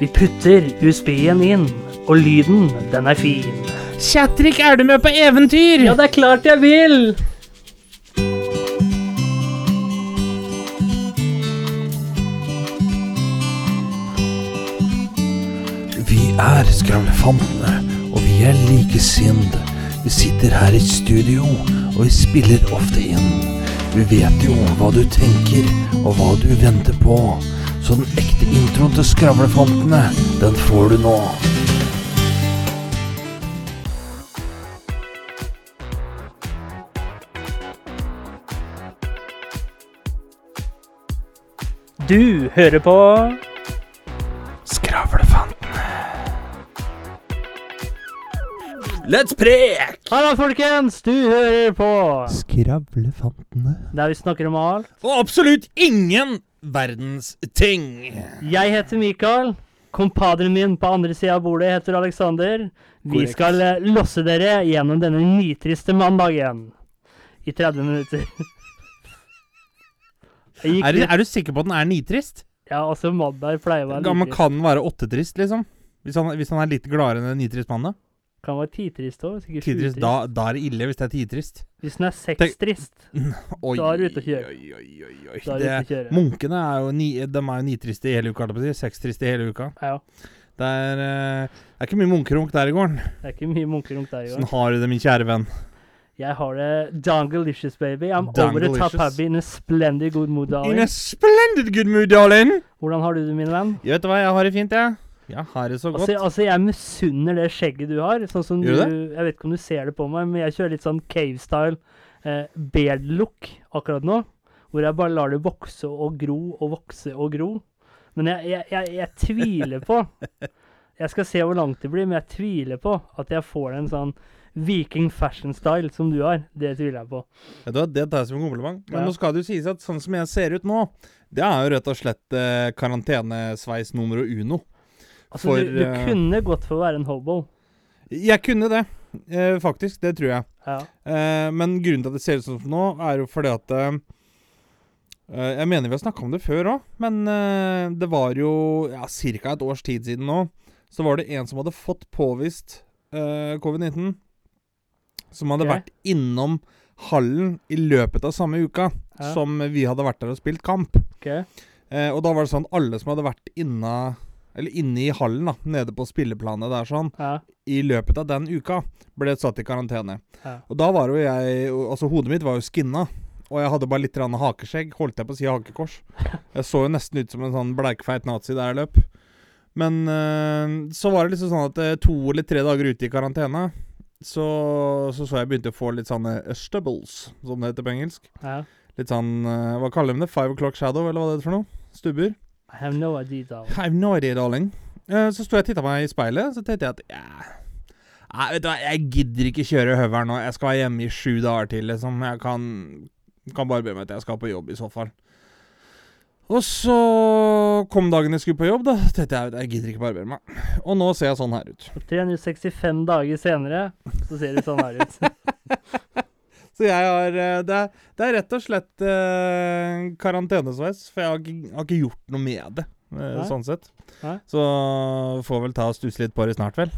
Vi putter USB-en inn, og lyden, den er fin. Chatrik, er du med på eventyr? Ja, det er klart jeg vil! Vi er Skravlefantene, og vi er likesinnede. Vi sitter her i studio, og vi spiller ofte inn. Vi vet jo hva du tenker, og hva du venter på. Så den ekte introen til Skravlefantene, den får du nå. Du hører på Skravlefantene. Let's prek! Hallo, folkens! Du hører på Skravlefantene. Der vi snakker om alt. Og absolutt ingen verdens ting. Jeg heter Mikael. Kompadren min på andre sida av bordet heter Alexander. Vi Korrekt. skal eh, losse dere gjennom denne nitriste mandagen i 30 minutter. Gikk Er, du- litt, er du sikker på at den er nitrist? ja, også mandag pleier å være Ja, men nitrist. kan den være åttetrist, liksom? Hvis han, hvis han er litt gladere enn en nitrist mann, da? Kan være titrist òg. Titrist, da, da er det ille hvis det er titrist. Hvis den er sextrist, Oi, Da er du ute å kjøre. Oi, oi, oi, oi. er det kjøre. munkene er jo, ni, de er jo nitriste i hele uka. Sekstriste i hele uka. Ja, Det er, eh, det er ikke mye munkerunk der i gården. det er ikke mye munkerunk der i Sånn har du det, min kjære venn. Jeg har det dangalicious, baby. I'm over the top happy in a splendid good mood, darling. In a splendid good mood, darling. Hvordan har du det, min venn? Jeg vet du hva, jeg har det fint, jeg. Jeg har det så godt. Altså, altså, jeg misunner det skjegget du har. Sånn som Gjør du, du Jeg vet ikke om du ser det på meg, men jeg kjører litt sånn cave-style eh, beard look akkurat nå. Hvor jeg bare lar det vokse og gro og vokse og gro. Men jeg, jeg, jeg, jeg tviler på Jeg skal se hvor langt det blir, men jeg tviler på at jeg får en sånn viking fashion style som du har. Det tviler jeg på. Ja, Det tar jeg som en kompliment. Men Ja. nå skal det jo sies at sånn som jeg ser ut nå, det er jo rett og slett eh, karantenesveis nummer uno. Altså, For, du, du eh, kunne gått for å være en hobo. Jeg kunne det, eh, faktisk. Det tror jeg. Ja. Eh, men grunnen til at det ser ut som nå, er jo fordi at eh, eh, Jeg mener vi har snakka om det før òg, men eh, det var jo ja, ca. et års tid siden nå. Så var det en som hadde fått påvist eh, covid-19. Som hadde okay. vært innom hallen i løpet av samme uka Ja. som vi hadde vært der og spilt kamp. Okay. Eh, og da var det sånn alle som hadde vært inna Eller inne i hallen, da, nede på spilleplanet der sånn, Ja. i løpet av den uka ble satt i karantene. Ja. Og da var jo jeg Altså, hodet mitt var jo skinna. Og jeg hadde bare litt hakeskjegg. Holdt jeg på å si hakekors. Jeg så jo nesten ut som en sånn bleikfeit nazi der jeg løp. Men øh, så var det liksom sånn at eh, to eller tre dager ute i karantene så så, så jeg begynte å få litt sånne stubbles, som det heter på engelsk. ja. Litt sånn eh, Hva kaller de det? Five o'clock shadow, eller hva det heter for noe? Stubber? I have no idea. darling. I have no idea, darling. Eh, så sto jeg og titta meg i speilet, så tenkte jeg at ja, Nei, vet du hva, jeg gidder ikke kjøre høveren nå. Jeg skal være hjemme i sju dager til, liksom. Jeg kan, kan bare be meg til jeg skal på jobb, i så fall. Og så kom dagen jeg skulle på jobb, da. tenkte jeg jeg gidder ikke barbere meg. Og nå ser jeg sånn her ut. 365 dager senere så ser det sånn her ut. Så jeg har eh, Det er, det er rett og slett eh, karantenesveis, for jeg har ikke, har ikke gjort noe med det. eh, sånn sett. Nei. Så får vel ta og stusse litt på det snart, vel.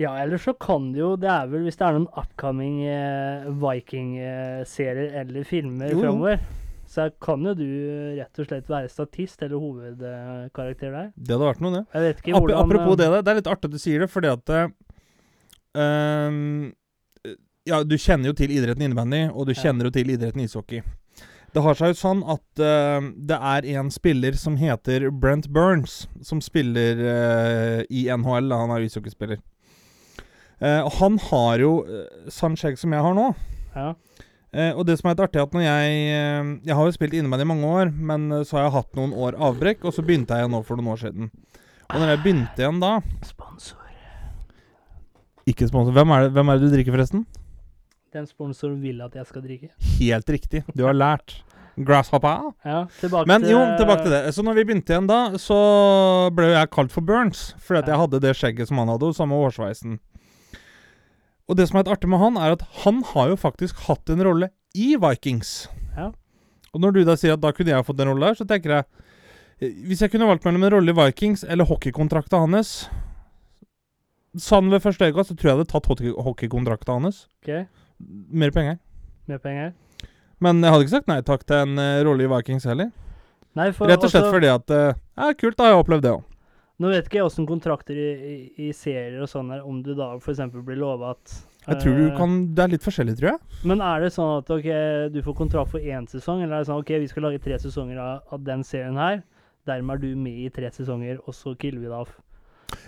Ja, eller så kan det jo Det er vel hvis det er noen upcoming eh, Viking-serier eller filmer framover, så kan jo du rett og slett være statist eller hovedkarakter der. Det hadde vært noe, det. Hvordan apropos eh, det, det er litt artig at du sier det, fordi at eh, ehm, Ja, du kjenner jo til idretten innebandy, og du kjenner jo til idretten ishockey. Det har seg jo sånn at uh, det er en spiller som heter Brent Burns, som spiller uh, i NHL. Han er ishockeyspiller. Uh, han har jo sånn skjegg som jeg har nå. Ja. Og det som er litt artig, er at når jeg Jeg har jo spilt innebandy i mange år, men så har jeg hatt noen år avbrekk, og så begynte jeg nå for noen år siden. Og når jeg begynte igjen da Sponsor. Ikke sponsor. Hvem er det, hvem er det du drikker, forresten? Den sponsoren vil at jeg skal drikke. Helt riktig. Du har lært. Grasshopper. Ja, Men jo, tilbake til det. Så når vi begynte igjen da, så ble jeg kalt for Burns. Fordi at jeg hadde det skjegget som han hadde, og samme hårsveisen. Og det som er litt artig med han, er at han har jo faktisk hatt en rolle i Vikings. Ja. Og når du da sier at da kunne jeg fått en rolle der, så tenker jeg Eh, Hvis jeg kunne valgt mellom en rolle i Vikings eller hockeykontrakta hans Sann ved første øyekast, så tror jeg jeg hadde tatt hockey- hockeykontrakta hans. OK, Mer penger. mer penger. Men jeg hadde ikke sagt nei takk til en uh, rolle i Vikings heller. Nei, for Rett og slett også- fordi at uh, Ja, kult, da har jeg opplevd det òg. Nå vet ikke jeg åssen kontrakter i, i, i serier og sånn er, om du da f.eks. blir lova at Jeg tror du eh, kan Det er litt forskjellig, tror jeg. Men er det sånn at ok, du får kontrakt for én sesong, eller er det sånn ok, vi skal lage tre sesonger av, av den serien her, dermed er du med i tre sesonger, og så killer vi det av?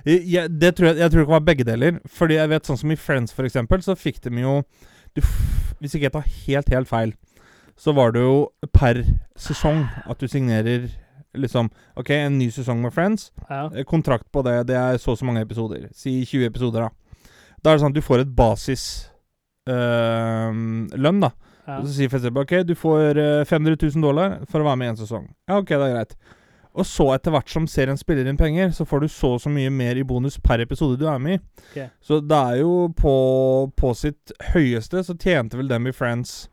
Jeg, jeg, det tror jeg, jeg tror det kan være begge deler. Fordi jeg vet sånn som i Friends, for eksempel, så fikk de jo du, Hvis ikke jeg tar helt, helt feil, så var det jo per sesong at du signerer liksom OK, en ny sesong med Friends. Ja. Eh, Kontrakt på det, det er så og så mange episoder. Si 20 episoder, da. Da er det sånn at du får et basis øh, lønn, da. ja. Og så sier eksempel OK, du får eh, 500 000 dollar for å være med i en sesong. Ja, OK, det er greit. Og så etter hvert som serien spiller inn penger, så får du så og så mye mer i bonus per episode du er med i. Okay. Så det er jo på, på sitt høyeste så tjente vel dem i Friends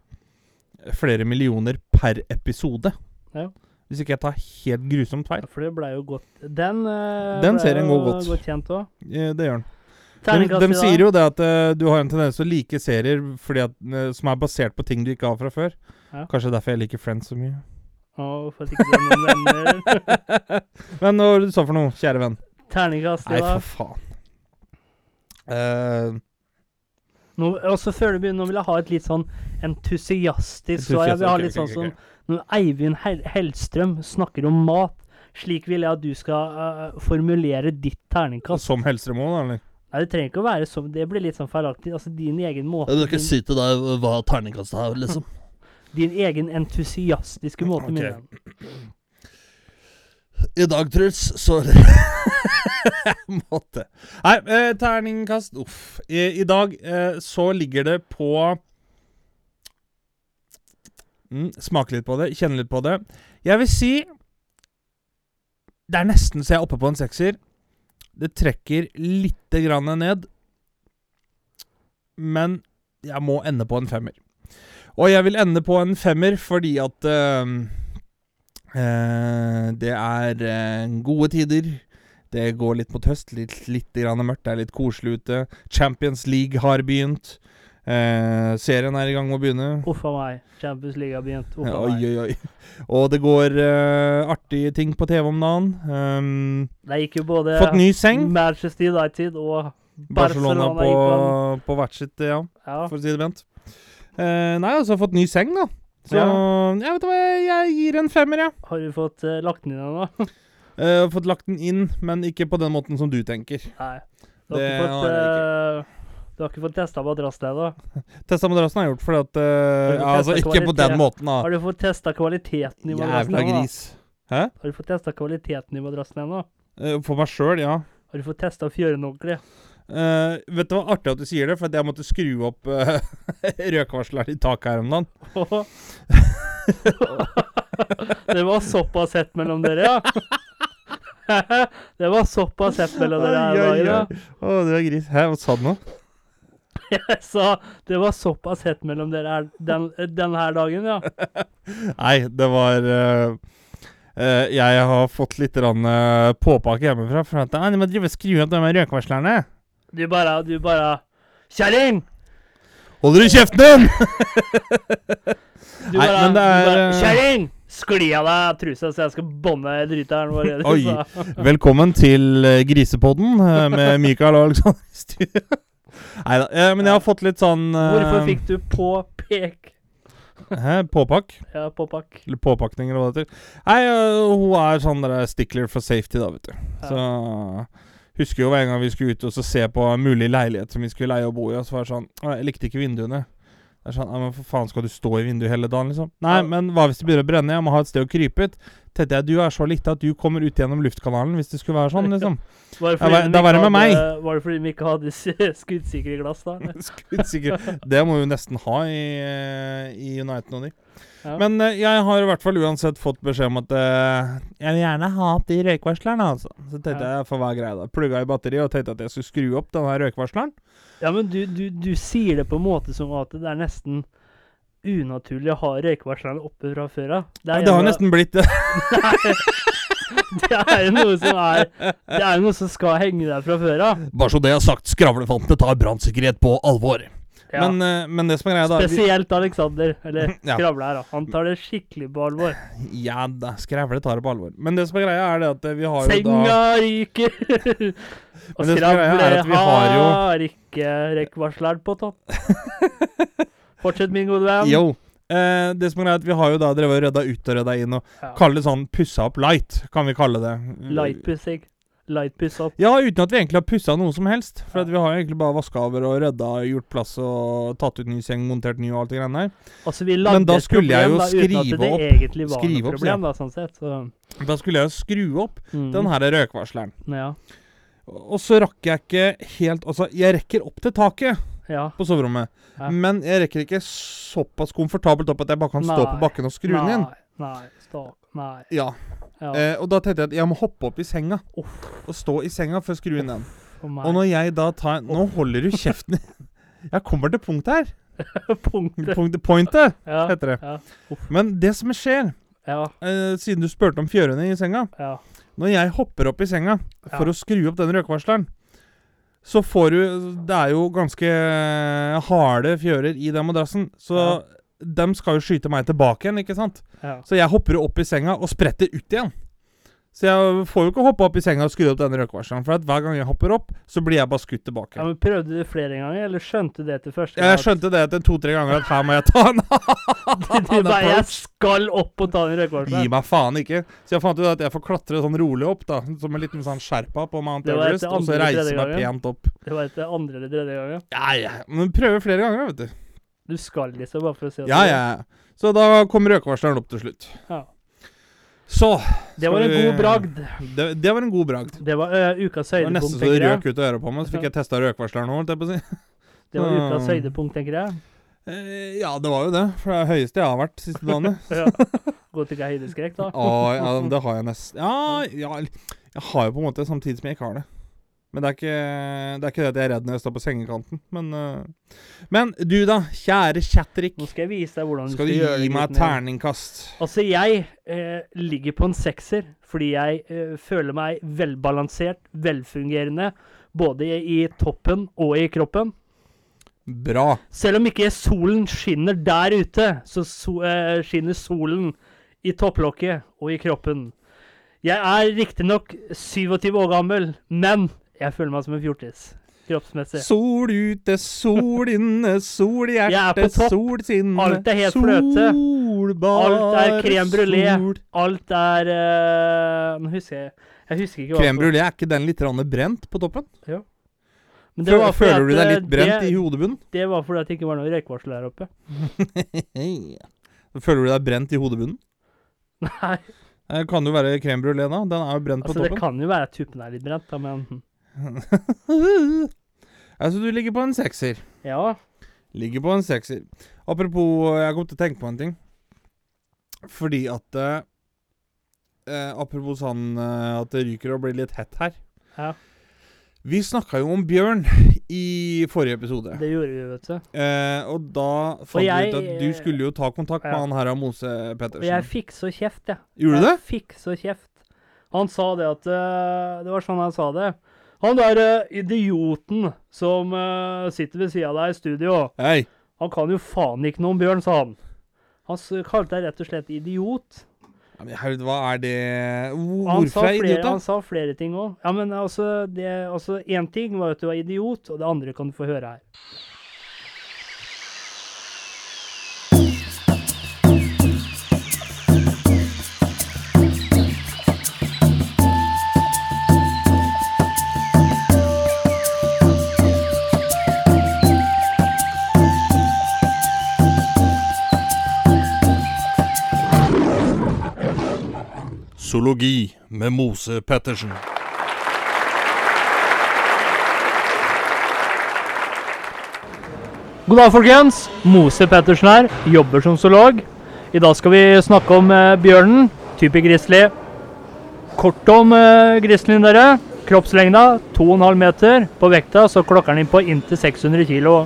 flere millioner per episode. Ja. Hvis ikke jeg tar helt grusomt feil. For det blei jo godt Den, uh, Den serien går godt. godt òg. Eh, Det gjør den. De, de sier jo det at uh, du har en tendens til å like serier fordi at, uh, som er basert på ting du ikke har fra før. Ja. Kanskje derfor jeg liker Friends så mye. Å, for at ikke det er noen venner. Men hva var det du sa for noe, kjære venn? Terningkast i Nei, for faen. Eh, Nå, også før du begynner, nå vil jeg ha et litt sånn entusiastisk svar. Jeg vil ha litt ok, sånn ok, som når Eivind Hel Hellstrøm snakker om mat. Slik vil jeg at du skal eh, formulere ditt terningkast. Som Hellstrøm òg, da? eller? Nei, det trenger ikke å være sånn. Det blir litt sånn feilaktig. Altså din egen måte. Jeg vil ikke si til deg hva terningkastet er, liksom. Din egen entusiastiske måte. okay. min. I dag, Truls, så Måtte. Nei, eh, terningkast Uff. I, I dag eh, så ligger det på mm, Smake litt på det, kjenne litt på det. Jeg vil si Det er nesten så jeg er oppe på en sekser. Det trekker lite grann ned. Men jeg må ende på en femmer. Og jeg vil ende på en femmer fordi at uh, det er eh, gode tider. Det går litt mot høst, litt, litt grann mørkt, det er litt koselig ute. Champions League har begynt. Eh, serien er i gang med å begynne. Uff a meg. Champions League har begynt. Uff a Oi, oi, oi. Og det går eh, artige ting på TV om dagen. Um, Det gikk jo både fått ny seng. Manchester United og Barcelona Barcelona på- på hvert sitt, ja, Ja. for å si det pent. Eh, nei, altså jeg har fått ny seng, da. Så Ja. jeg vet hva, jeg, gir en femmer, jeg. Har du fått uh, lagt den inn ennå? uh, fått lagt den inn, men ikke på den måten som du tenker. Nei. Du har Det ikke fått, har ikke. du har ikke fått testa madrassen ennå? Testa madrassen har jeg gjort fordi at ja, Altså, ikke ikke på den måten, da. Har du fått testa kvaliteten i madrassen ennå? Jævla gris. Hæ? Har du fått testa kvaliteten i madrassen ennå? For meg sjøl, ja. Har du fått testa fjøren ordentlig? Eh, vet du hva, artig at du sier det, for jeg måtte skru opp uh, røkvarsleren i taket her om dagen. det var såpass hett mellom dere, ja? det var såpass hett mellom dere her oi, dagen, ja? Å, du er gris. Hæ, hva sa du nå? Jeg sa det var såpass hett mellom dere her den, denne her dagen, ja? Nei, det var uh Uh, Jeg har fått litt rann, eh, påpakke hjemmefra for at «Nei, 'De må drive og skru opp de røkvarslerne. Du bare Du bare Kjerring! Holder du kjeften din?! Du Nei, bare, men det er, eh, Kjerring! Skli av deg trusa, så jeg skal bånne driteren. vår. Oi. Velkommen til eh, Grisepodden eh, med Mikael og Alexander i. Nei da. men jeg har fått litt sånn Hvorfor fikk du påpek? Hæ? Påpakk? Ja, påpakk. Eller påpakning, eller hva det heter. Nei, hun er sånn der stickler for safety, da, vet du. Så Husker jo hver gang vi skulle ut og så se på en mulig leilighet som vi skulle leie og bo i, og så var det sånn Jeg likte ikke vinduene. Det er sånn, men For faen, skal du stå i vinduet hele dagen, liksom? Nei, men hva hvis det begynner å brenne? Jeg må ha et sted å krype ut. Tenkte jeg, du er så lite at du kommer ut gjennom luftkanalen hvis det skulle være sånn, liksom. Var det fordi hva- da var det med meg. Var det fordi de ikke hadde skuddsikre glass, da? skuddsikre Det må vi jo nesten ha i, eh, i United og de. Ja. Men eh, jeg har i hvert fall uansett fått beskjed om at uh, jeg vil gjerne ha opp de røykvarslerne, altså. Så tenkte Ja. jeg for hva er greia da. Plugga i batteriet og tenkte at jeg skulle skru opp den her røykvarsleren. Ja, men du, du, du sier det på en måte som at det er nesten unaturlig å ha røykvarslerne oppe fra før av. Det, det har jo nesten blitt det. Det er jo noe som er Det er jo noe som skal henge der fra før av. Bare så det er sagt, skravlefantene tar brannsikkerhet på alvor. Ja. Men, eh, men det som er greia, da Spesielt Alexander, eller. Skravle her, da. Han tar det skikkelig på alvor. Ja da, skravle tar det på alvor. Men det som er greia, er det at eh, vi har jo da Senga ryker! Og Skravle har jo- har ikke rekkvarsleren på topp. Fortsett, min gode venn. Yo. Eh, det som er greia, er vi har jo da drevet og rydda ut og rydda inn, og Ja. kalle det sånn pussa opp light, kan vi kalle det. Lightpussing. Lightpuss opp. Ja, uten at vi egentlig har pussa noe som helst. For at vi har jo egentlig bare vaska over og rydda, gjort plass og tatt ut ny seng, montert ny og alt det greiene der. Altså, vi lagde da skulle skulle jeg jo da, uten at skrive det opp- egentlig var skrive noe opp, problem, da, sånn sett. Så, Da skulle jeg jo skru opp mm. den her røkvarsleren. Ja. Og så rakk jeg ikke helt Altså, jeg rekker opp til taket ja. på soverommet, Ja. men jeg rekker ikke såpass komfortabelt opp at jeg bare kan stå på bakken og skru den igjen. Nei, nei. Nei. Ja. Ja. Eh, og da tenkte jeg at jeg må hoppe opp i senga Uff, og stå i senga for å skru inn den. Og når jeg da tar Nå holder du kjeften Jeg kommer til punktet her. Punktet. Punktet, pointet, heter det. Ja. Men det som skjer, Ja. eh, siden du spurte om fjørene i senga Ja. Når jeg hopper opp i senga for å skru opp den røkvarsleren, så får du Det er jo ganske harde fjører i den madrassen, så dem skal jo skyte meg tilbake igjen, ikke sant? ja. Så jeg hopper opp i senga og spretter ut igjen. Så jeg får jo ikke hoppe opp i senga og skru opp denne røykvarsleren. for hver gang jeg hopper opp, så blir jeg bare skutt tilbake. ja, men Prøvde du flere ganger, eller skjønte det til første gang? Jeg skjønte det etter to-tre ganger at her må jeg ta en Du bare 'Jeg skal opp og ta den Gi meg faen ikke. Så jeg fant ut at jeg får klatre sånn rolig opp, da. Som en liten sånn sherpa på Mount Det Everest. Og så reise meg pent opp. Det var etter andre eller tredje gangen. Ja, ja. Men prøve flere ganger, vet du. Du skal liksom, bare for å at Ja, ja. Så da kom røykvarsleren opp til slutt. Ja. Så Det var en god bragd. Det, det var en god bragd. Det var uh, ukas Det var høydepunkt, nesten så det røk ut av øret på meg, så fikk jeg testa røkvarsleren nå, holdt jeg på å si. Det var ukas høydepunkt, tenker jeg. Uh, Ja, det var jo det. For det er det høyeste jeg har vært siste dagene. Ja. ikke er høydeskrekk, da. Å, ja, det har jeg nesten ja, ja, jeg har jo på en måte samtidig som jeg ikke har det. Men det er ikke det, er ikke det at jeg er redd når jeg står på sengekanten. Men, uh, men du da, kjære Chatrik. Nå skal jeg vise deg hvordan du Skal skal, du gi meg et terningkast? Altså, jeg eh, ligger på en sekser fordi jeg eh, føler meg velbalansert, velfungerende, både i, toppen og i kroppen. Bra. Selv om ikke solen skinner der ute, så so, eh, skinner solen i topplokket og i kroppen. Jeg er riktignok 27 år gammel, men jeg føler meg som en fjortis. Kroppsmessig. Sol ute, sol inne, sol i er hjertet, sol sinne. Alt er helt fløte. Solbar Alt er krem brulé. Alt er uh, Nå husker jeg Jeg husker ikke hva Crème brulé, er ikke den litt brent på toppen? Men det var Føler du deg eh, litt brent det, i hodebunnen? Det var fordi det ikke var noe røykvarsel der oppe. Føler du deg brent i hodebunnen? Nei, Det kan jo være krem brulé, da. Den er jo brent altså på det kan jo være at tuppen er litt brent, da, men altså, du ligger på en sekser. ja. Ligger på en sekser. Apropos, jeg kom til å tenke på en ting. Fordi at eh, eh, Apropos sånn eh, at det ryker og blir litt hett her. Ja. Vi snakka jo om bjørn i forrige episode. Det gjorde vi, vet du. Eh, og da fant vi ut at du skulle jo ta kontakt med ja. han her av Mose Og jeg fikk så kjeft, jeg. Gjorde du det? Jeg fikk så kjeft. Han sa det at eh, Det var sånn han sa det. Han der eh, idioten som eh, sitter ved sida av deg i studio, Hei. han kan jo faen ikke noe om bjørn, sa han. Han kalte deg rett og slett idiot. Ja, men herregud, hva er det Hvorfor er idiot, da? han sa flere ting òg. Ja, men altså, det, altså Én ting var at du var idiot, og det andre kan du få høre her. Zoologi med Mose Pettersen. God dag, folkens. Mose Pettersen her. Jobber som zoolog. I dag skal vi snakke om eh, bjørnen. Type grizzly. Kort om eh, grizzlyen, dere. Kroppslengda 2,5 meter. På vekta så klokker den inn på inntil 600 kilo.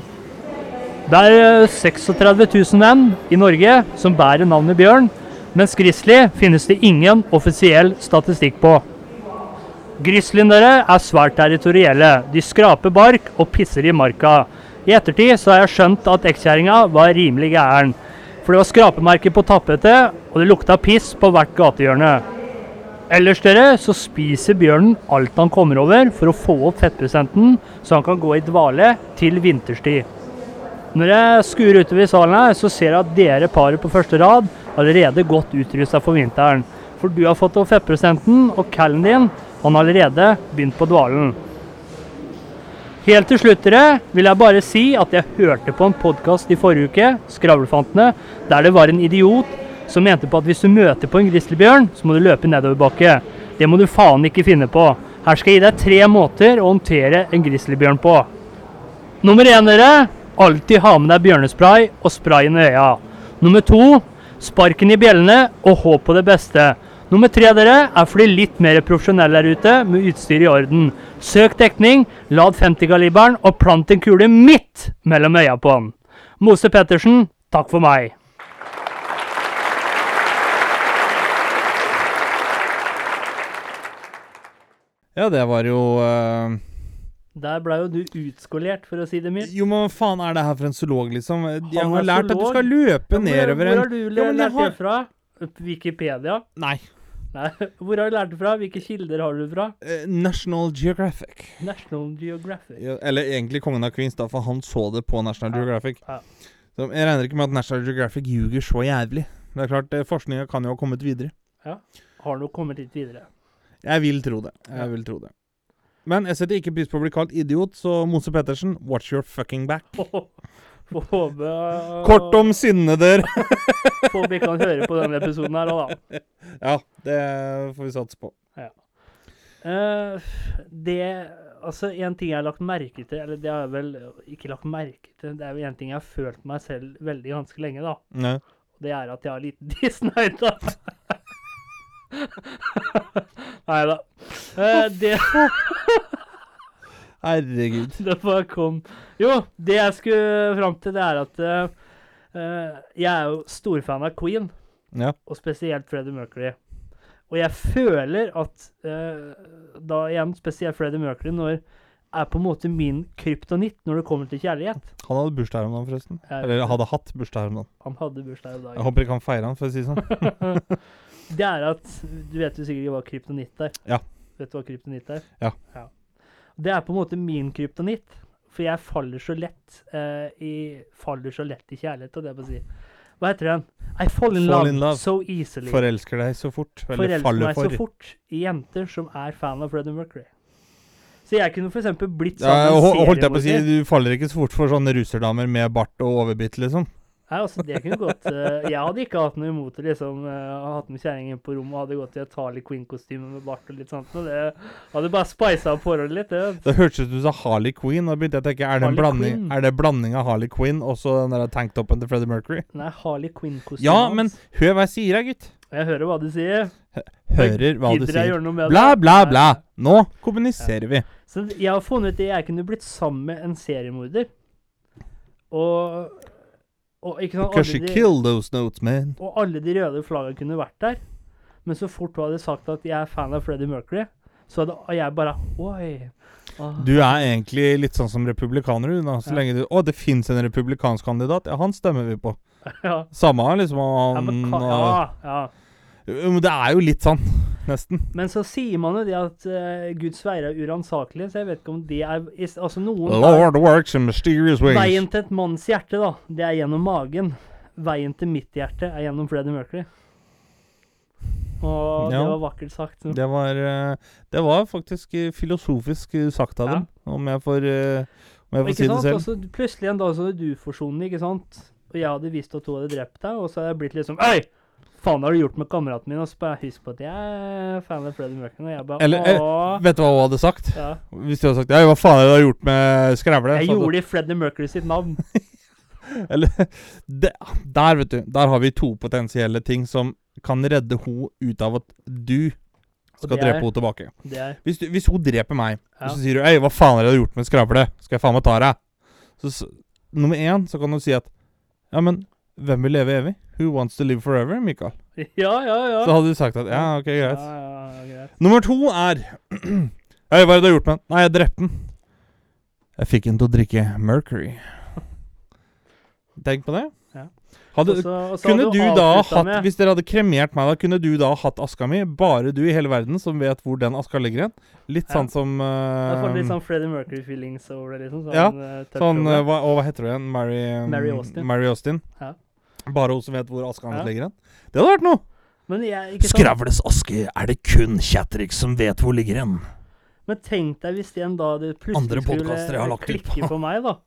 Det er eh, 36 000 menn i Norge som bærer navnet bjørn. Mens grizzly finnes det ingen offisiell statistikk på. Grizzlyen dere er svært territorielle. De skraper bark og pisser i marka. I ettertid så har jeg skjønt at ekskjerringa var rimelig gæren. For det var skrapemerker på tapetet, og det lukta piss på hvert gatehjørne. Ellers dere, så spiser bjørnen alt han kommer over for å få opp fettprosenten, så han kan gå i dvale til vinterstid. Når jeg skuer utover i salen her, så ser jeg at dere paret på første rad allerede godt utrusta for vinteren. For du har fått opp fettprosenten, og callen din han har allerede begynt på dvalen. Helt til slutt vil jeg bare si at jeg hørte på en podkast i forrige uke, Skravlefantene, der det var en idiot som mente på at hvis du møter på en grizzlybjørn, så må du løpe nedoverbakke. Det må du faen ikke finne på. Her skal jeg gi deg tre måter å håndtere en grizzlybjørn på. Nummer én, dere. Alltid ha med deg bjørnespray og spray i øya. Nummer to. Sparken i bjellene og håp på det beste. Nummer tre, dere, er for de litt mer profesjonelle der ute med utstyr i orden. Søk dekning, lad 50-kaliberen og plant en kule midt mellom øya på han. Mose Pettersen, takk for meg. Ja, det var jo eh, Der ble jo du utskolert, for å si det mildt. Jo, men hva faen er det her for en zoolog, liksom? Jeg Han har er lært at du zoolog. skal løpe nedover Hvor har du Ja, men jeg lært har- det fra? Wikipedia? Nei. Nei, hvor har du lært det fra? Hvilke kilder har du fra? eh, National Geographic. National Geographic. Ja, eller egentlig Kongen av Queens, da, for han så det på National Ja, Geographic. ja. Så jeg regner ikke med at National Geographic ljuger så jævlig. Det er klart, eh, Forskninga kan jo ha kommet videre. Har nok kommet litt videre. Jeg vil tro det. Jeg Ja. vil tro det. Men jeg setter ikke pris på å bli kalt idiot, så Mose Pettersen, watch your fucking back. Både, uh, Kort om sinnet der. Håper vi kan høre på denne episoden her òg, da. ja, det får vi satse på. Eh, det Altså, en ting jeg har lagt merke til, eller det har jeg vel ikke lagt merke til, det er jo en ting jeg har følt meg selv veldig ganske lenge, da. Ne. Og det er at jeg har liten tidsnøyd, da. Nei da. Uh, det Herregud. Det bare kom Jo, det jeg skulle fram til, det er at eh, jeg er jo storfan av Queen, Ja. og spesielt Freddie Mercury. Og jeg føler at uh, da igjen spesielt Freddie Mercury når er på en måte min kryptonitt når det kommer til kjærlighet. Han hadde bursdag her om dagen, forresten. Jeg- Eller hadde hatt bursdag her om dagen. Han hadde bursdag om dagen Jeg håper ikke han feirer han, for å si det sånn. Det er at Du vet jo sikkert hva kryptonitt er? Ja. Vet du hva kryptonitt er? Ja. Det er på en måte min kryptonitt. For jeg faller så lett eh, i Faller så lett i kjærlighet, og det på å si. Hva heter den? I fall in, Fall love, in love. so easily. Forelsker deg så fort. Eller Forelsker faller meg så fort i jenter som er fan av Freddie Mercury. Så jeg kunne for eksempel blitt Ja, ho- med holdt jeg på å si. Du faller ikke så fort for sånne russerdamer med bart og overbitt, liksom. Nei, altså, det kunne gått uh, Jeg hadde ikke hatt noe imot det, liksom. Uh, hatt med kjerringen på rommet og hadde gått i et Harley Quinn-kostyme med bart og litt sånt. Og det hadde bare spisa opp forholdet litt. Det. Det hørtes ut som du sa Harley Quinn. Og begynte jeg å tenke, er det en blanding Er det blanding av Harley Quinn og så den der tanktoppen til Freddie Mercury? Nei, Harley Quinn-kostyme. Ja, men hør hva jeg sier, da, gutt. Jeg hører hva du sier. Hører hva du sier. Bla, bla, bla. Nå kommuniserer vi. Så jeg har funnet ut at jeg kunne blitt sammen med en seriemorder. Og, og Because de, killed those notes, man. og alle de røde flaggene kunne vært der. Men så fort hun hadde sagt at jeg er fan av Freddie Mercury, så hadde jeg bare Oi. ah, Du er egentlig litt sånn som republikaner, du. da Så Ja. lenge du Å, det fins en republikansk kandidat. Ja, han stemmer vi på. ja. Samme liksom han liksom. ka- ja, ja. Det er jo litt sånn, nesten. men så sier man jo det at uh, Guds veier er uransakelig, så jeg vet ikke om det er Altså, noen Lord works in mysterious ways. Veien til et manns hjerte, da, det er gjennom magen. Veien til mitt hjerte er gjennom Freddie Mercury. Og Ja. det var vakkert sagt. Det var, eh, det var faktisk eh, filosofisk sagt av Ja. dem, om jeg får, om jeg får si sant? det selv. Også, plutselig en dag så er du forsvunnet, ikke sant? Og jeg hadde visst at hun hadde drept deg, og så hadde jeg blitt liksom Øy! Faen har du gjort med kameraten min? Og så bare husk på at jeg er fan av Freddie Mercury. Og jeg bare Eller, eh, Åh. Vet du hva hun hadde sagt? Ja. Hvis du hadde sagt Ja, hva faen det du har gjort med skrævle? Jeg gjorde det i Freddie Mercury sitt navn. Eller det, Der, vet du. Der har vi to potensielle ting som kan redde hun ut av at du skal drepe henne tilbake. Hvis, du, hvis hun dreper meg, Ja. og så sier du Ei, hva faen det du har gjort med skravle? Skal jeg faen meg ta deg? Så, så nummer én så kan du si at Ja, men Hvem vil leve evig? Who wants to live forever, Mikael? Ja, ja, ja. Så hadde du sagt at ja, ok, greit. ja, ja, greit. Nummer to er Hei, hva er det du har gjort med den? Nei, jeg drepte den. Jeg fikk den til å drikke Mercury. Tenk på det. Hadde, også, også kunne hadde du da hatt med- Hvis dere hadde kremert meg, da kunne du da hatt aska mi? Bare du i hele verden som vet hvor den aska ligger igjen? Litt Ja. sånn som Jeg får litt eh, sånn Freddie Mercury-feelings over det, liksom. Sånn, Ja, uh, Sånn, eh, hva, og hva heter hun igjen? Mary, um, Mary Austin. Mary Austin. Ja. Bare hun som vet hvor aska hans ligger igjen? Det hadde vært noe! Men jeg, sant? Skravles aske er det kun Chatrix som vet hvor ligger hen. Men tenk deg hvis en da det plutselig skulle podcaster jeg har lagt ut klikke på. meg, da.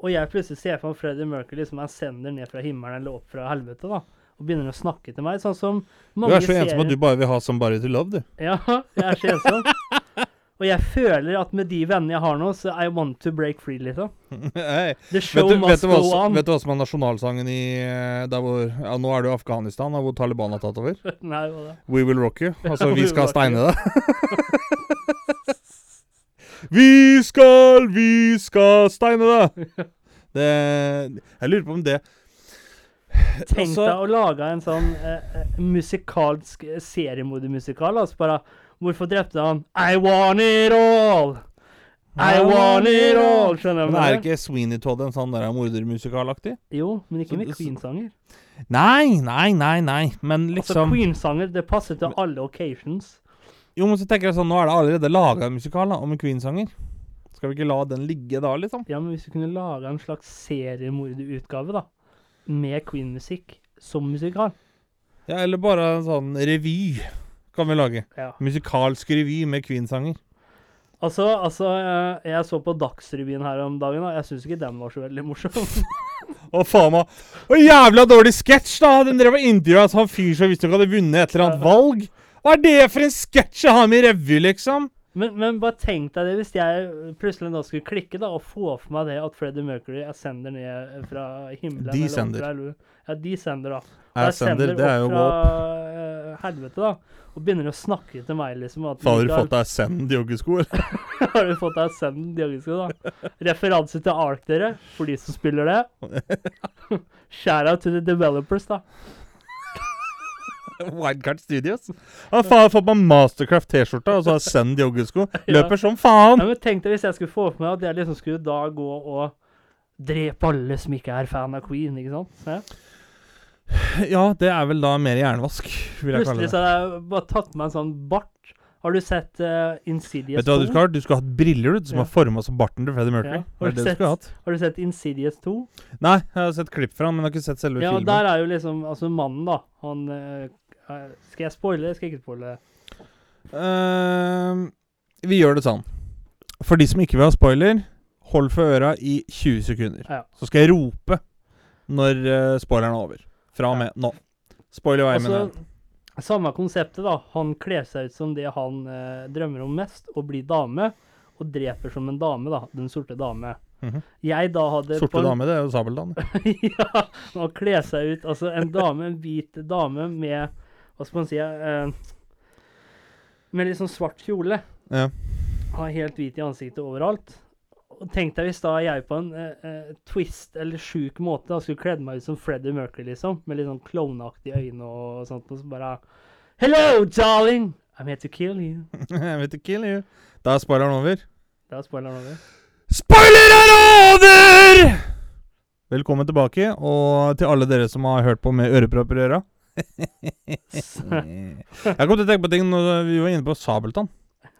Og jeg plutselig ser for meg Freddie Mercury som jeg sender ned fra himmelen eller opp fra helvete, da. Og begynner å snakke til meg, sånn som mange Du er så ensom at du bare vil ha Somebody to love, du. Ja, jeg er så ensom. Og jeg føler at med de vennene jeg har nå, så I want to break free, liksom. hey, The Vet du, du, vet, du go on. vet du hva som er nasjonalsangen i eh, der hvor Ja, nå er det jo Afghanistan, hvor Taliban har tatt over. Nei, hva da? We will rock you. Altså, vi skal steine deg. Vi skal, vi skal steine deg! Det Jeg lurer på om det Tenk Altså- deg å lage en sånn eh, eh, musikalsk eh, seriemordermusikal. Altså bare Hvorfor drepte han I want it all! I want it all! Skjønner du? Men er ikke Sweeney Todd en sånn der mordermusikalaktig? Jo, men ikke med Queensanger. Nei, nei, nei, nei. Men Altså, liksom Queen-sanger, det passer til alle occasions. Jo, men så tenker jeg sånn Nå er det allerede laga en musikal da, om en Queen-sanger. Skal vi ikke la den ligge da, liksom? Ja, men hvis vi kunne lage en slags seriemorderutgave, da, med Queen-musikk som musikal Ja, Eller bare en sånn revy kan vi lage. Ja. Musikalsk revy med Queen-sanger. Altså, altså eh, jeg så på Dagsrevyen her om dagen, og jeg syns ikke den var så veldig morsom. Å, faen meg. Å, jævla dårlig sketsj, da! Den drev og intervjua en sånn fyr som visstnok hadde vunnet et eller annet valg. Hva er det for en sketsj å ha med i revy, liksom? Men, men bare tenk deg det hvis jeg plutselig nå skulle klikke da og få for meg det at Freddie Mercury er sender ned fra himmelen. eller opp Ja, fra sender, da. Og sender det er jo fra eh, helvete, da. Og begynner å snakke til meg, liksom. At har du fått deg Send joggesko? eller? har du fått deg Send joggesko, da? Referanse til Ark, dere, for de som spiller det. Shout out to the developers, da. Wildcard Studios. Han faen får meg Mastercraft-T-skjorta og så har Send joggesko. Ja. Løper som faen. Ja, men tenk deg hvis jeg skulle få for meg at jeg liksom skulle da gå og drepe alle som ikke er fan av Queen, ikke sant? Ja. Ja, det er vel da mer hjernevask, vil jeg kalle det. Plutselig så hadde jeg bare tatt meg en sånn bart. Har du sett uh, Insidious Vet du hva du skal ha? Du skal ha hatt briller du, som Ja. er forma som barten til Freddie Mercury. Ja. Har du det du sett- hatt. Har du sett Insidious 2? Nei, jeg har sett klipp fra han, men jeg har ikke sett selve Ja, og Ja, der er jo liksom Altså, mannen, da. Han eh, Skal jeg spoile? eller Skal jeg ikke spoile? Uh, vi gjør det sånn. For de som ikke vil ha spoiler, hold for øra i 20 sekunder. Ja. Så skal jeg rope når uh, spoileren er over. Fra og med nå. Spoiler vei, men Altså, samme konseptet, da. Han kler seg ut som det han uh, drømmer om mest, å bli dame. Og dreper som en dame, da. Den sorte dame. Mhm. Jeg da hadde Sorte dame, det er jo sabeldame. ja, Han kler seg ut Altså, en dame, en hvit dame med Hva skal man si uh, Med litt sånn svart kjole. Ja. Har helt hvit i ansiktet overalt. Og Tenk deg hvis da jeg på en uh, twist eller sjuk måte da skulle kledd meg ut som Freddie Mercury, liksom. Med litt sånn klovneaktige øyne og sånt. Og så bare Hello, darling! I'm here to kill you. I'm here to kill you. Da er spoileren over. Da er spoileren over. Spoiler er over! Velkommen tilbake, og til alle dere som har hørt på med ørepropper i øra. Jeg kom til å tenke på ting når vi var inne på Sabeltann.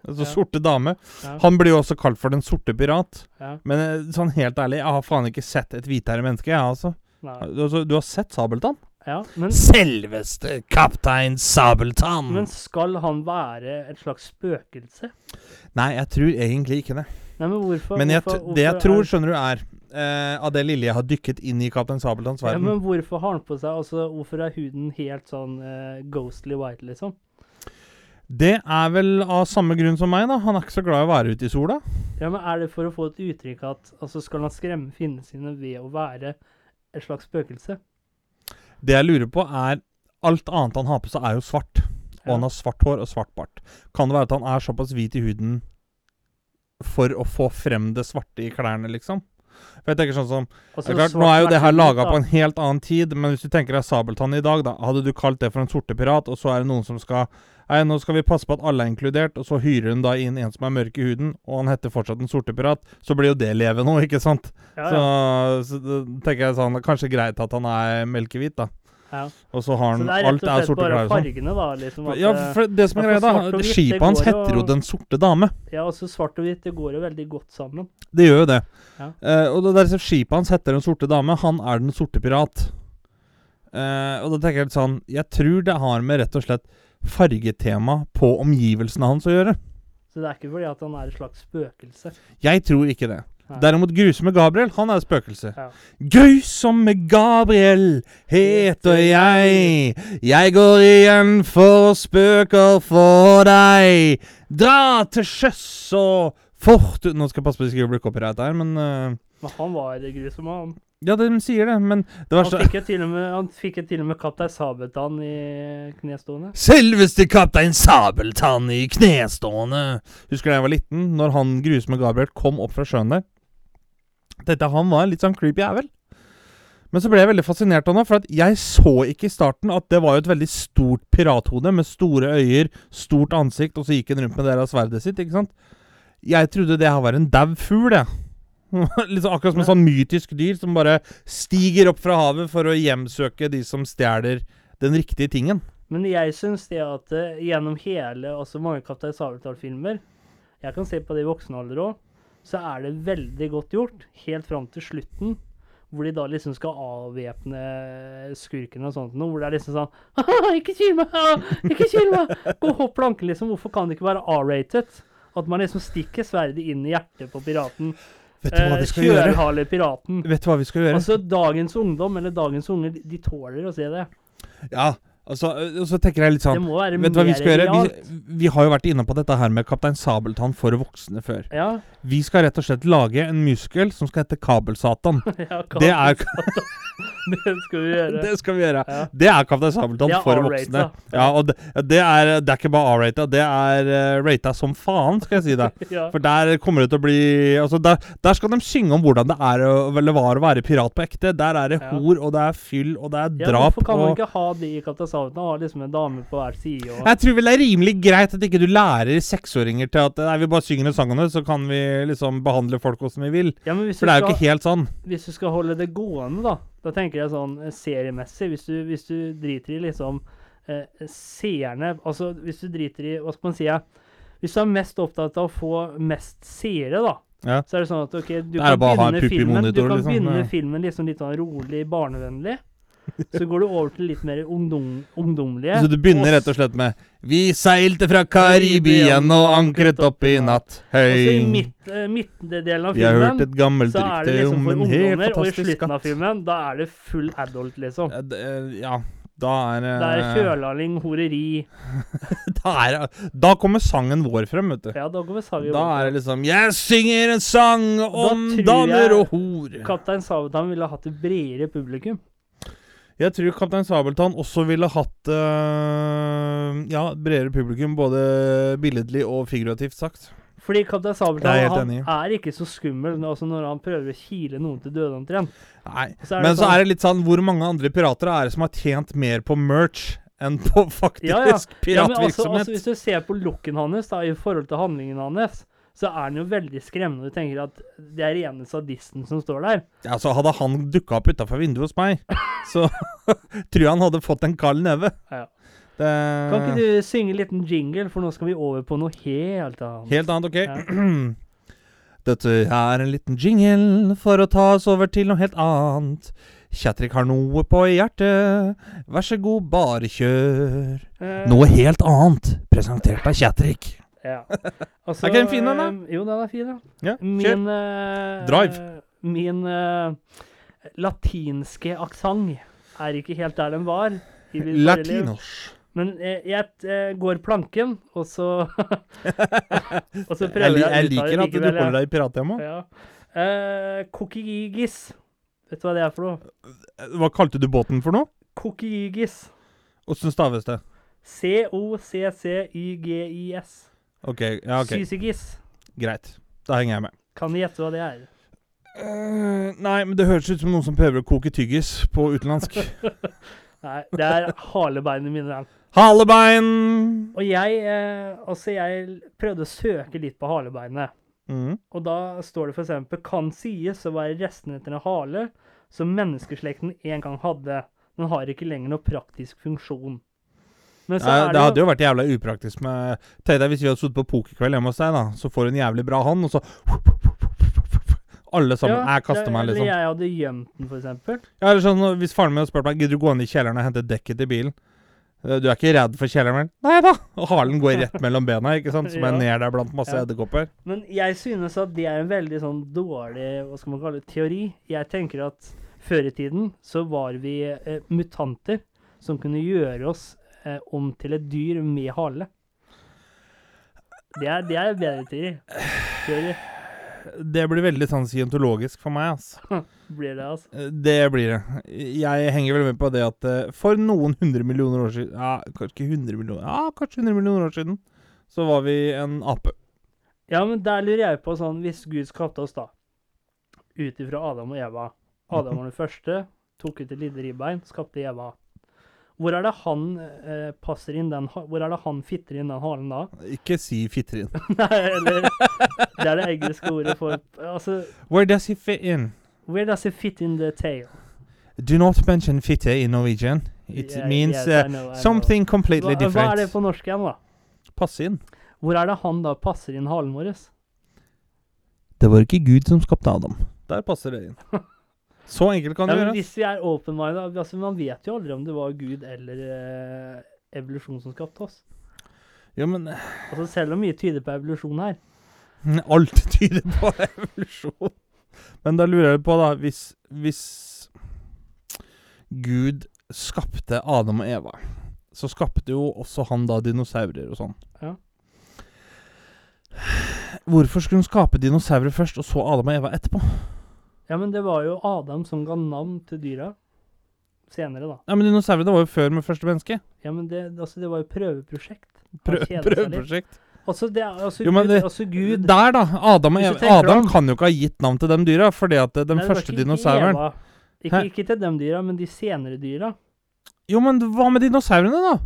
Altså Ja. Sorte dame. Ja, Han blir jo også kalt for Den sorte pirat. ja, Men eh, sånn helt ærlig, jeg har faen ikke sett et hvitere menneske, jeg, altså. altså. Du har sett Sabeltann? ja, men, Selveste kaptein Sabeltann. men skal han være et slags spøkelse? Nei, jeg tror egentlig ikke det. Nei, men hvorfor Men jeg, hvorfor, hvorfor det jeg tror, er, skjønner du, er eh, Av det lille jeg har dykket inn i Kaptein Sabeltanns ja, Men hvorfor har han på seg Altså, hvorfor er huden helt sånn eh, ghostly white, liksom? Det er vel av samme grunn som meg, da. Han er ikke så glad i å være ute i sola. Ja, men Er det for å få et uttrykk at Altså, skal han skremme fiendene sine ved å være et slags spøkelse? Det jeg lurer på, er Alt annet han har på seg, er jo svart. Og Ja. han har svart hår og svart bart. Kan det være at han er såpass hvit i huden for å få frem det svarte i klærne, liksom? For jeg tenker sånn som det er klart, Nå er jo det her laga på en helt annen tid, men hvis du tenker deg Sabeltann i dag, da hadde du kalt det for en sortepirat, og så er det noen som skal Nei, nå skal vi passe på at alle er inkludert, og så hyrer hun da inn en som er mørk i huden, og han heter fortsatt en sortepirat, så blir jo det leve nå, ikke sant? Ja, Så, ja. så så tenker jeg sånn Kanskje greit at han er melkehvit, da. Ja. Og så har Så han det er Alt rett og slett bare sånn. fargene, da. Liksom, at, Ja, for det som er greia, da Skipet hans heter jo Den sorte dame. ja, altså svart og hvitt, det går jo veldig godt sammen. Det gjør jo det. Ja. Eh, og det der skipet hans heter Den sorte dame, han er Den sorte pirat. Eh, og da tenker jeg litt sånn Jeg tror det har med rett og slett fargetema på omgivelsene hans å gjøre. Så det er ikke fordi at han er et slags spøkelse. Jeg tror ikke det. Derimot Grusomme Gabriel, han er et spøkelse. Ja. Grusomme Gabriel heter jeg. Jeg går igjen for spøker for deg. Dra til sjøs og fort Nå skal jeg passe på at jeg ikke blir copyright her, men uh, Men han var grusom, han. Ja, de sier det, men det Han fikk jo til og med, han fikk jo til og med Kaptein Sabeltann i knestående. Selveste kaptein Sabeltann i knestående. Husker du da jeg var liten, når han grusomme Gabriel kom opp fra sjøen der? Jeg han var litt sånn creepy jævel. Men så ble jeg veldig fascinert av ham, for jeg så ikke i starten at det var jo et veldig stort pirathode med store øyer, stort ansikt, og så gikk han rundt med det der sverdet sitt, ikke sant? Jeg trodde det her var en dau fugl, jeg. Sånn akkurat som en sånn mytisk dyr som bare stiger opp fra havet for å hjemsøke de som stjeler den riktige tingen. Men jeg syns det at eh, gjennom hele, altså mange Kaptein Sabeltann-filmer Jeg kan se på det i voksen alder òg, så er det veldig godt gjort. Helt fram til slutten, hvor de da liksom skal avvæpne skurkene og sånt noe. Hvor det er liksom sånn «Haha, Ikke kyl meg! Ikke kyl meg! Gå opp hopp planken, liksom. Hvorfor kan det ikke være R-rated? At man liksom stikker sverdet inn i hjertet på piraten. Vet du hva Eh, vi skal gjøre? Kjørhale piraten. Vet du hva vi skal gjøre? Altså, dagens ungdom, eller dagens unger, de- de tåler å se det. ja, altså, og så tenker jeg litt sånn Vet du hva vi skal gjøre? Vi, vi har jo vært inne på dette her med Kaptein Sabeltann for voksne før. Ja, Vi skal rett og slett lage en muskel som skal hete Kabelsatan. ja Det er Det skal vi gjøre. Det skal vi gjøre. Ja. Det er Kaptein Sabeltann er for voksne. Ja, og det, det, er, det er ikke bare R-rata, det er uh, rata som faen, skal jeg si deg. Ja. For der kommer det til å bli Altså, der, der skal de synge om hvordan det er eller var å være pirat på ekte. Der er det hor, og det er fyll, og det er drap. Ja, hvorfor kan man ikke ha de i Kaptein Sabeltann? Ha liksom en dame på hver side og Jeg tror vel det er rimelig greit at ikke du lærer seksåringer til at Nei, vi bare synger en sang om det, så kan vi liksom behandle folk som vi vil. ja, men hvis, For det er jo skal, ikke helt sånn. hvis du skal holde det gående, da Da tenker jeg sånn eh, seriemessig. Hvis du, hvis du driter i liksom eh, seerne Altså hvis du driter i Hva skal man si? Hvis du er mest opptatt av å få mest seere, da, Ja. så er det sånn at ok, du Det kan begynne filmen, du kan liksom, filmen liksom litt sånn rolig, barnevennlig. Så går du over til litt mer ungdom, ungdomlige. Så du begynner rett og slett med Vi seilte fra Karibien og ankret opp i natt. Og så i Høy. midt, eh, midtdelen av Vi har hørt filmen et gammelt så er det rykte liksom om for en helt ungdommer, og i fantastisk slutten av filmen, da er det full adult, liksom. Ja, det- Ja, da er Det er eh, kjølaling, horeri da, er, da kommer sangen vår frem, vet du. Ja, da går vi saga Da er det liksom Jeg synger en sang om tror damer jeg- og hor. Kaptein Sabeltann ville hatt et bredere publikum. Jeg tror Kaptein Sabeltann også ville hatt uh, Ja, bredere publikum, både billedlig og figurativt sagt. Fordi Kaptein Sabeltann er han er ikke så skummel altså når han prøver å kile noen til døde omtrent. Nei. Så men sånn, så er det litt sånn Hvor mange andre pirater er det som har tjent mer på merch enn på faktisk Ja, ja. Ja, men altså, piratvirksomhet? altså, hvis du ser på looken hans da, i forhold til handlingen hans, så er han jo veldig skremmende. Du tenker at det er rene sadisten som står der. Ja, så Hadde han dukka opp utafor vinduet hos meg, så tror jeg han hadde fått en kald neve. Ja. Det, Kan ikke du synge en liten jingle, for nå skal vi over på noe helt annet. Helt annet, ok. Ja. Dette er en liten jingle for å ta oss over til noe helt annet. Kjatrik har noe på hjertet, vær så god, bare kjør. Eh, Noe helt annet, presentert av Kjetrik. Ja. Altså, Er ikke den fin, den, da? eh, Jo, den er fin, ja. Ja. Min uh, Drive. Min uh, latinske aksent er ikke helt der den var. Latinos. Men jeg, jeg går planken, og så Og så prøver jeg, jeg liker at du holder deg i pirattema. Ja. Uh, Kokigigis. Vet du hva det er for noe? Hva kalte du båten for noe? Kokigigis. Åssen staves det? C-O-C-C-Y-G-I-S. Ok, ja, ok. Sysigis. Greit. Da henger jeg med. Kan du gjette hva det er? Eh, nei, men det høres ut som noen som prøver å koke tyggis på utenlandsk. Nei, det er halebeinet mine. venn. Halebein! Og jeg, eh, altså jeg prøvde å søke litt på halebeinet. Mm. Og da står det f.eks.: Kan sies å være restene etter en hale som menneskeslekten en gang hadde. Den har ikke lenger noe praktisk funksjon. Men så Ja, er det det, hadde jo vært jævla upraktisk med Tenk deg hvis vi hadde sittet på pokerkveld hjemme hos deg, da. Så får du en jævlig bra hånd, og så Alle sammen. Ja, jeg kaster meg, Eller liksom. jeg hadde gjemt den, f.eks. Ja, eller sånn, Hvis faren min hadde spurt meg Gidder du gå ned i kjelleren og hente dekket til bilen. Eh, Du er ikke redd for kjelleren. Nei da! Og halen går rett mellom bena, ikke sant? Som er ned der blant masse Ja. edderkopper. Men jeg synes at det er en veldig sånn dårlig hva skal man kalle det, teori. Jeg tenker at før i tiden så var vi eh, mutanter som kunne gjøre oss eh, om til et dyr med hale. Det er, det er bedre teori. Det blir veldig sånn scientologisk for meg, altså. Blir det, altså. Det blir det. Jeg henger vel med på det at eh, for noen hundre millioner år siden Ja, kanskje ikke hundre millioner Ja, kanskje hundre millioner år siden, så var vi en ape. Ja, men der lurer jeg på sånn Hvis Gud skapte oss, da, ut ifra Adam og Eva Adam var den første, tok ut et lite ribbein, skapte Eva. Hvor er det han eh, passer inn den Hvor er det han fitter inn den halen da? Ikke si 'fitter inn'. Nei, eller Det er det engelske ordet for Altså, Where does he fit in? where does he fit in the tail? Do not mention fitte in Norwegian. It Yeah, means yes, uh, I know, I know. something completely hva, different. Hva er det på norsk igjen, da? Passe inn. Hvor er det han da passer inn halen vår? Det var ikke Gud som skapte Adam. Der passer det inn. Så enkelt kan Ja, det men gjøres. hvis vi er open-minded altså Man vet jo aldri om det var Gud eller eh, evolusjon som skapte oss. Ja, men Altså Selv om mye tyder på evolusjon her. alt tyder på evolusjon. Men da lurer jeg på, da Hvis, hvis Gud skapte Adam og Eva, så skapte jo også han da dinosaurer og sånn. Ja. Hvorfor skulle hun skape dinosaurer først, og så Adam og Eva etterpå? Ja, men det var jo Adam som ga navn til dyra. Senere, da. Ja, Men dinosaurene var jo før med første menneske. Ja, men det, altså, det var jo prøveprosjekt. Prøv, prøveprosjekt. Altså, det altså, Jo, Gud, det- altså Gud Der, da. Adam, Adam kan jo ikke ha gitt navn til de dyra, fordi at eh, den Nei, det første dinosauren Eva. Ikke, ikke til de dyra, men de senere dyra. Jo, men hva med dinosaurene, da?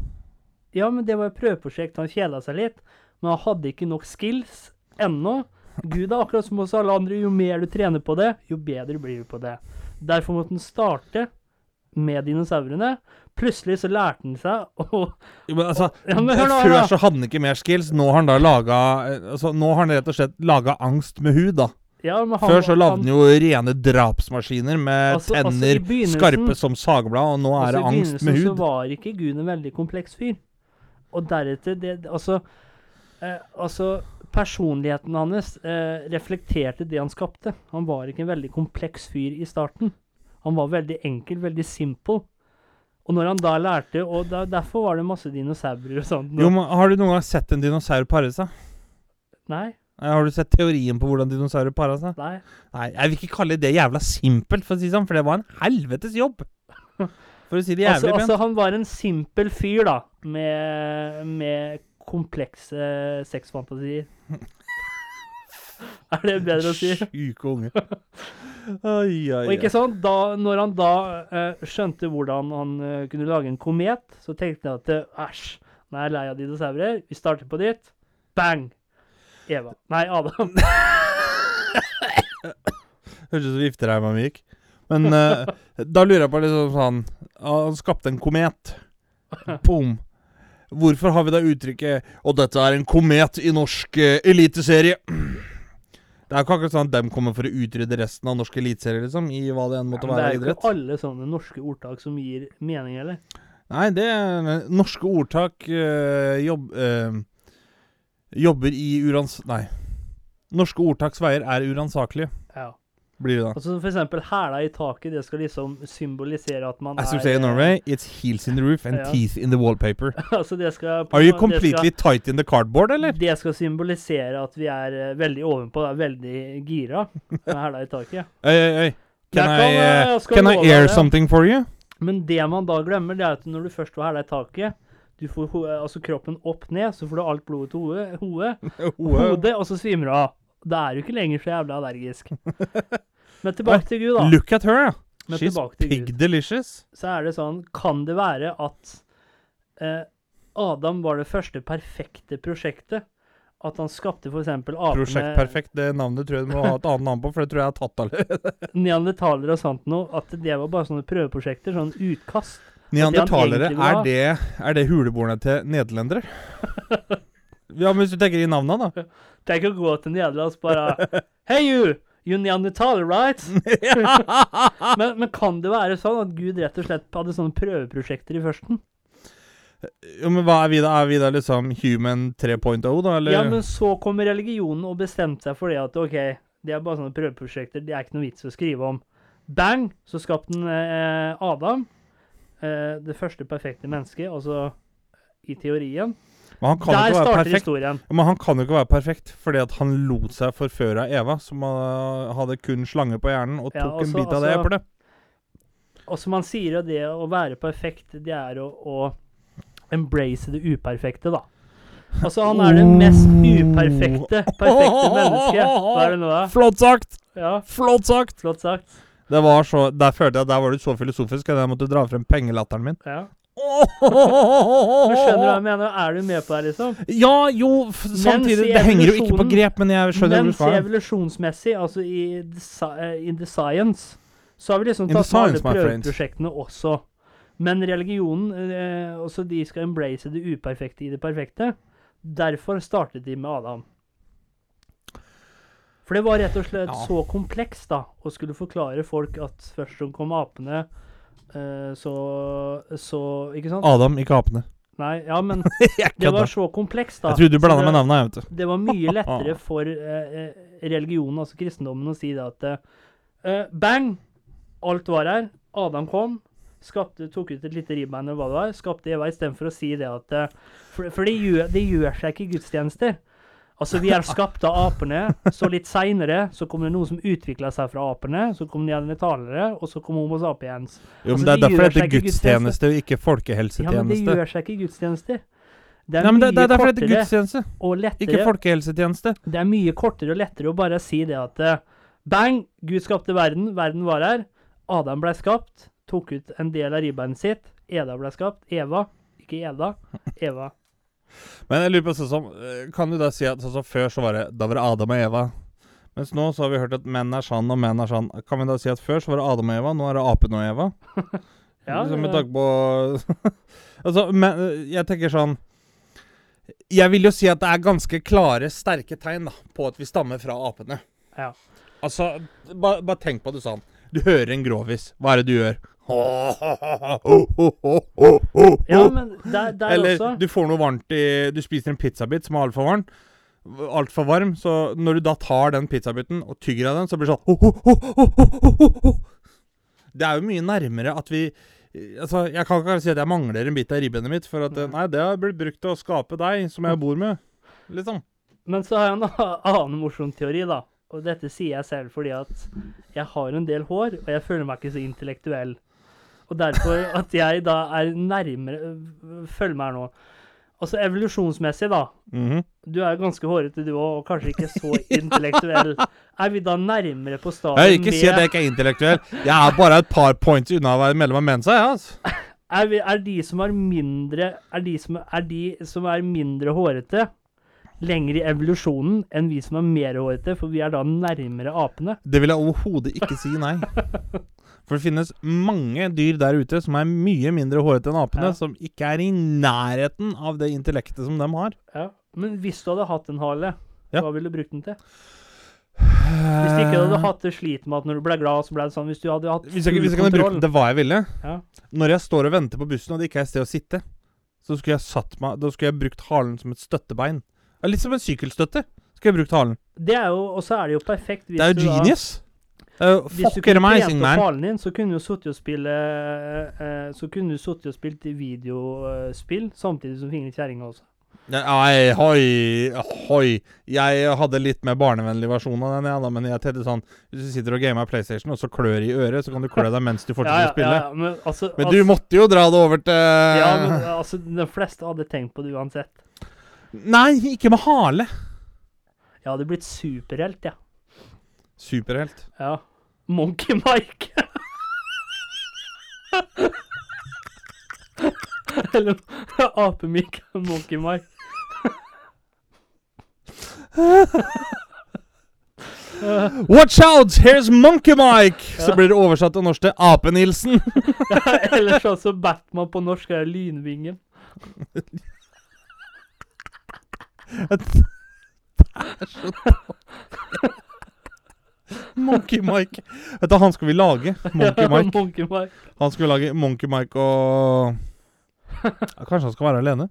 Ja, men det var et prøveprosjekt. Han kjeda seg litt, men han hadde ikke nok skills ennå. Gud er akkurat som oss alle andre. Jo mer du trener på det, jo bedre blir du på det. Derfor måtte han starte med dinosaurene. Plutselig så lærte han seg å Jo, men altså, Ja, men hør Før så hadde han ikke mer skills. Nå har han da laga altså, Nå har han rett og slett laga angst med hud, da. ja, men han, Før så lagde han- han jo rene drapsmaskiner med Altså- altså, tenner altså skarpe som sagblad, og nå er altså, det angst med hud. I begynnelsen så var ikke Gud en veldig kompleks fyr. Og deretter det, Altså, eh, altså Personligheten hans eh, reflekterte det han skapte. Han var ikke en veldig kompleks fyr i starten. Han var veldig enkel, veldig simple. Og når han da lærte Og da, derfor var det masse dinosaurer og sånt. Jo, men Har du noen gang sett en dinosaur pare seg? Nei, Har du sett teorien på hvordan dinosaurer para seg? nei. Nei, jeg vil ikke kalle det jævla simpelt, for å si det sånn, for det var en helvetes jobb. For å si det Altså, pent. altså, altså, han var en simpel fyr, da. Med, med komplekse sexfantasier. er det bedre å si? Sjuke unge. Ai, ai, Og ikke sant, da, når han da eh, skjønte hvordan han eh, kunne lage en komet, så tenkte han at eh, æsj, nå er jeg lei av dinosaurer, vi starter på nytt. Bang! Eva. Nei, Adam. Høres ut som viftereima mi gikk. Men eh, da lurer jeg på liksom sånn Han skapte en komet. Boom. Hvorfor har vi da uttrykket 'Og dette er en komet i norsk uh, eliteserie'? Det er jo ikke akkurat sånn at de kommer for å utrydde resten av norsk eliteserie, liksom. I hva det enn måtte Men det være er jo ikke alle sånne norske ordtak som gir mening, eller? Nei, det er Norske ordtak eh, jobb, eh, jobber i urans... Nei. Norske ordtaks veier er uransakelige, Ja. Blir det da. Altså for eksempel hæla i taket, det skal liksom symbolisere at man As you er say in eh, Norway, it's heels in the roof and Ja. teeth in the wallpaper. altså det skal Are you completely completely tight in the cardboard, eller? Det skal symbolisere at vi er uh, veldig ovenpå, er veldig gira med hæla i taket. Oi, oi, oi. Can I, uh, can I air det. something for you? Men det man da glemmer, det er at når du først får hæla i taket, du får altså kroppen opp ned, så får du alt blodet til hodet, hodet, hodet og så svimer du av. Da er du ikke lenger så jævla allergisk. Men tilbake til Gud, da. Look at her, ja. Men She's pig Gud. delicious. Så er det sånn Kan det være at eh, Adam var det første perfekte prosjektet? At han skapte f.eks. Prosjekt apene, Perfekt, det navnet tror jeg du må ha et annet navn på, for det tror jeg er tatt allerede. neandertalere og sånt noe. At det var bare sånne prøveprosjekter, sånn utkast. Neandertalere, er det, er det huleboerne til nederlendere? ja, men hvis du tenker i navnene, da. Tenk å gå til Nederland og bare Hey you! You Neandertaler, right? men, men kan det være sånn at Gud rett og slett hadde sånne prøveprosjekter i førsten? Jo, men hva er vi da? Er vi da liksom human 3.0, da, eller? Ja, men så kom religionen og bestemte seg for det at OK, det er bare sånne prøveprosjekter, det er ikke noe vits å skrive om. Bang! Så skapte han eh, Adam, eh, det første perfekte mennesket, altså i teorien. Men han kan jo Der ikke være perfekt. historien. Men han kan jo ikke være perfekt, fordi at han lot seg forføre av Eva, som uh, hadde kun slange på hjernen, og Ja, tok en bit av det altså- eplet. Og som han sier, det å være perfekt, det er å, å embrace det uperfekte, da. Altså, han er det mest uperfekte perfekte mennesket. Hva er det nå, da? Flott sagt! Ja, Flott sagt! flott sagt. Det var så, Der følte jeg at der var du så filosofisk at jeg måtte dra frem pengelatteren min. Ja. Men skjønner du hva jeg mener? Er du med på det, liksom? Ja, jo, samtidig Det henger jo ikke på grep, men jeg skjønner hva du Mens skal. evolusjonsmessig, altså i the, eh, in the science, så har vi liksom tatt science, alle prøveprosjektene også. Men religionen, eh, også de skal embrace det uperfekte i det perfekte. Derfor startet de med Adam. For det var rett og slett Ja. så komplekst da, å skulle forklare folk at først så kom apene, så, så Ikke sant? Adam, ikke apene. Nei, ja, men det var så komplekst, da. Jeg trodde du blanda med navnet, jeg, vet du. det var mye lettere for eh, eh, religionen, altså kristendommen, å si det at eh, Bang! Alt var her. Adam kom. Skapte, tok ut et lite ribbein eller hva det var. Skapte Eva istedenfor å si det at eh, For, for det, gjør, det gjør seg ikke gudstjenester. Altså, vi er skapt av apene. Så litt seinere så kom det noen som utvikla seg fra apene. Så kom neandertalere, og så kom Homo sapiens. Jo, men Altså, det er det derfor det heter gudstjeneste og ikke Ja, men det gjør seg ikke gudstjeneste. gudstjenester. Det er Nei, men det, det er derfor det heter gudstjeneste, og ikke folkehelsetjeneste. det er mye kortere og lettere å bare si det at eh, Bang! Gud skapte verden. Verden var her. Adam ble skapt. Tok ut en del av ribbeinet sitt. Eda ble skapt. Eva. Ikke Eda. Eva. Men jeg lurer på sånn som eh, Kan du da si at sånn som før så var det Da var det Adam og Eva. Mens nå så har vi hørt at menn er sann og menn er sann. Kan vi da si at før så var det Adam og Eva, nå er det apen og Eva? Ja, liksom med tanke på Altså, men eh, jeg tenker sånn Jeg vil jo si at det er ganske klare, sterke tegn da, på at vi stammer fra apene. Ja. Altså, bare bare tenk på det sånn. Du hører en grovis. Hva er det du gjør? ja, men der, der Eller også du får noe varmt i Du spiser en pizzabit som er altfor varm. Altfor varm. Så når du da tar den pizzabiten og tygger av den, så blir det sånn Det er jo mye nærmere at vi Altså, Jeg kan ikke si at jeg mangler en bit av ribbenet mitt, for at Nei, det har blitt brukt til å skape deg, som jeg bor med. Liksom. Men så har jeg en annen morsom teori, da. Og dette sier jeg selv fordi at jeg har en del hår, og jeg føler meg ikke så intellektuell. Og derfor at jeg da er nærmere Følg meg her nå. Altså evolusjonsmessig, da. Mhm. Du er ganske hårete, du òg, og kanskje ikke så intellektuell. Er vi da nærmere på Jeg med ikke si at jeg ikke er intellektuell. Jeg er bare et par points unna å være medlem av Mensa, jeg, altså. er, vi, er de som er mindre Er de som er, de som er mindre hårete, lenger i evolusjonen enn vi som er mer hårete, for vi er da nærmere apene? Det vil jeg overhodet ikke si nei. For det finnes mange dyr der ute som er mye mindre hårete enn apene, Ja. som ikke er i nærheten av det intellektet som de har. Ja. Men hvis du hadde hatt en hale, Ja. hva ville du brukt den til? Hvis du ikke hadde hatt det slit med at når du ble glad, så ble det sånn Hvis du hadde hatt Hvis jeg, hvis jeg kunne brukt det hva jeg ville Ja. Når jeg står og venter på bussen og det ikke er et sted å sitte, så skulle jeg satt meg Da skulle jeg brukt halen som et støttebein. Litt som en sykkelstøtte. Skulle jeg brukt halen. Det er jo, Og så er det jo perfekt hvis Det er jo du da jo Hvis du kunne trent opp halen din, så kunne du sittet og spille uh, Så kunne du sittet og spilt videospill samtidig som fingre kjerringa også. Nei, hoi, hoi. Jeg hadde litt mer barnevennlig versjon av den, ja, men jeg tenkte sånn Hvis du sitter og gamer PlayStation og så klør i øret, så kan du klø deg mens du fortsetter å spille. ja, men altså, Men altså, du måtte jo dra det over til Ja, men altså, de fleste hadde tenkt på det uansett. Nei, ikke med hale. Jeg hadde blitt superhelt, jeg. Superhelt. Ja. Monkey Mike. Eller apemik. Monkey Mike. Watch out! Here's Monkey Mike! Så blir det oversatt til norsk til Ape-Nilsen. Eller sånn som Batman på norsk er Lynvingen. Monkey Mike. Vet du, han skal vi lage. Monkey Mike. Monkey Mike. Han skulle lage Monkey Mike og ja, Kanskje han skal være alene?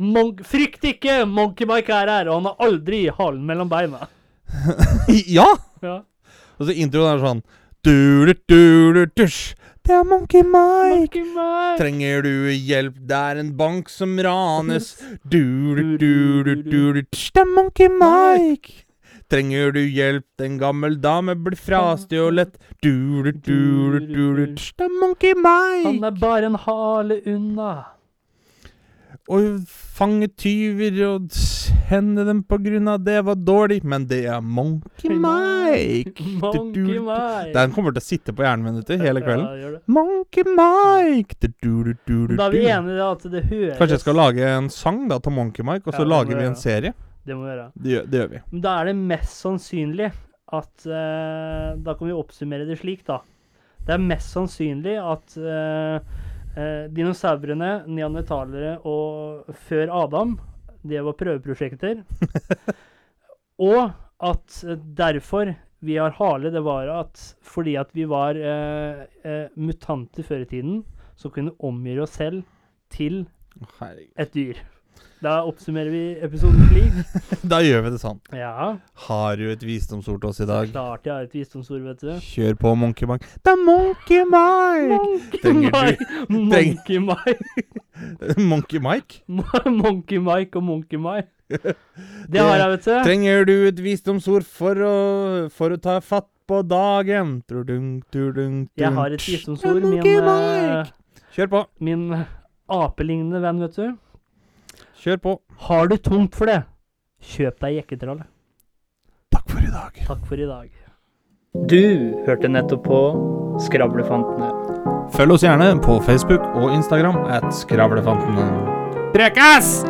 Monk Frykt ikke! Monkey Mike er her, og han har aldri halen mellom beina. ja! Ja. Og så introen er sånn du-du-du-du-dusj. Det er Monkey Mike. Monkey Mike! Trenger du hjelp? Det er en bank som ranes. Det er Monkey Mike. Trenger du hjelp? En gammel dame blir frastjålet. Du-du-du-du-du-dusj. Det er Monkey Mike! Han er bare en hale unna. Og fange tyver og hende dem på grunn av det var dårlig, men det er Monkey Mike. Monkey Mike. Den kommer til å sitte på hjernen min hele kvelden. Monkey Mike. Da er vi enige at det høres Kanskje jeg skal lage en sang da til Monkey Mike, og så lager vi en serie. Det må vi gjøre. Det gjør, det gjør vi. Men da er det mest sannsynlig at eh, Da kan vi oppsummere det slik, da. Det er mest sannsynlig at eh, eh, dinosaurene, neandertalere og før Adam, det var prøveprosjekter. og at derfor vi har hale, det var at fordi at vi var eh, eh, mutanter før i tiden, så kunne vi omgjøre oss selv til et dyr. Da oppsummerer vi episoden slik. Da gjør vi det sånn. Ja. Har du et visdomsord til oss i dag? Klart jeg har et visdomsord, vet du. Kjør på, Monkey Mike. Det er Monkey Mike! Monkey Mike. Monkey Mike. Monkey Mike? Monkey Mike og Monkey Mike. Det har jeg, vet du. Trenger du et visdomsord for å, for å ta fatt på dagen? Trudung, trudung, Jeg har et visdomsord. Min, eh! Kjør på. min apelignende venn, vet du. Kjør på. Har du tungt for det, kjøp deg jekketralle. Takk for i dag. Takk for i dag. Du hørte nettopp på Skravlefantene. Følg oss gjerne på Facebook og Instagram at Skravlefantene. Prekas!